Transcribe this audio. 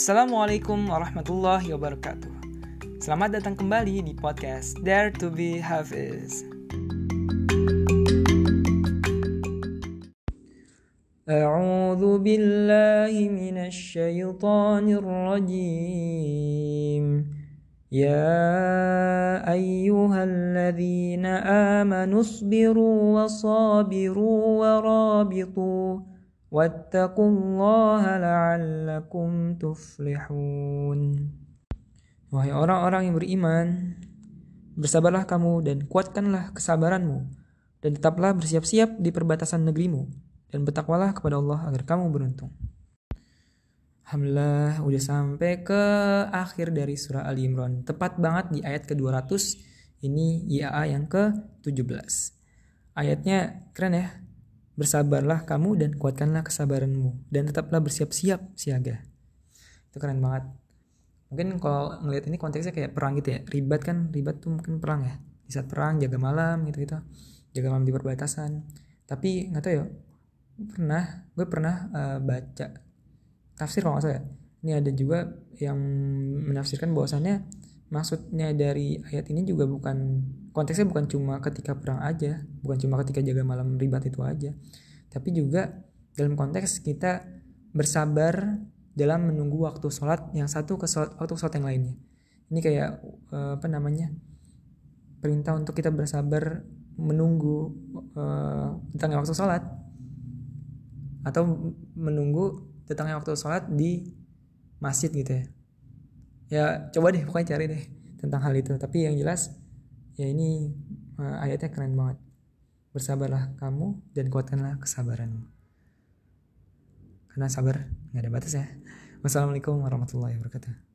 Assalamualaikum warahmatullahi wabarakatuh. Selamat datang kembali di podcast Dare to be Hafiz. أعوذ بالله من الشيطان الرجيم يا أيها الذين آمنوا اصبروا وصابروا ورابطوا واتقوا الله لعلكم تفلحون Wahai orang-orang yang beriman, bersabarlah kamu dan kuatkanlah kesabaranmu, dan tetaplah bersiap-siap di perbatasan negerimu, dan bertakwalah kepada Allah agar kamu beruntung. Alhamdulillah udah sampai ke akhir dari surah Ali Imran. Tepat banget di ayat ke-200. Ini IAA yang ke-17. Ayatnya keren ya. Bersabarlah kamu dan kuatkanlah kesabaranmu dan tetaplah bersiap-siap siaga. Itu keren banget. Mungkin kalau ngelihat ini konteksnya kayak perang gitu ya. Ribat kan, ribat tuh mungkin perang ya. Di saat perang jaga malam gitu-gitu. Jaga malam di perbatasan. Tapi nggak tahu ya. Pernah, gue pernah uh, baca tafsir kalau nggak ya. Ini ada juga yang menafsirkan bahwasannya maksudnya dari ayat ini juga bukan konteksnya bukan cuma ketika perang aja, bukan cuma ketika jaga malam ribat itu aja, tapi juga dalam konteks kita bersabar dalam menunggu waktu sholat yang satu ke sholat, waktu sholat yang lainnya. Ini kayak uh, apa namanya perintah untuk kita bersabar menunggu uh, datangnya waktu sholat atau menunggu datangnya waktu sholat di masjid gitu ya. Ya coba deh pokoknya cari deh tentang hal itu. Tapi yang jelas ya ini uh, ayatnya keren banget. Bersabarlah kamu dan kuatkanlah kesabaranmu. Karena sabar nggak ada batas ya. Wassalamualaikum warahmatullahi wabarakatuh.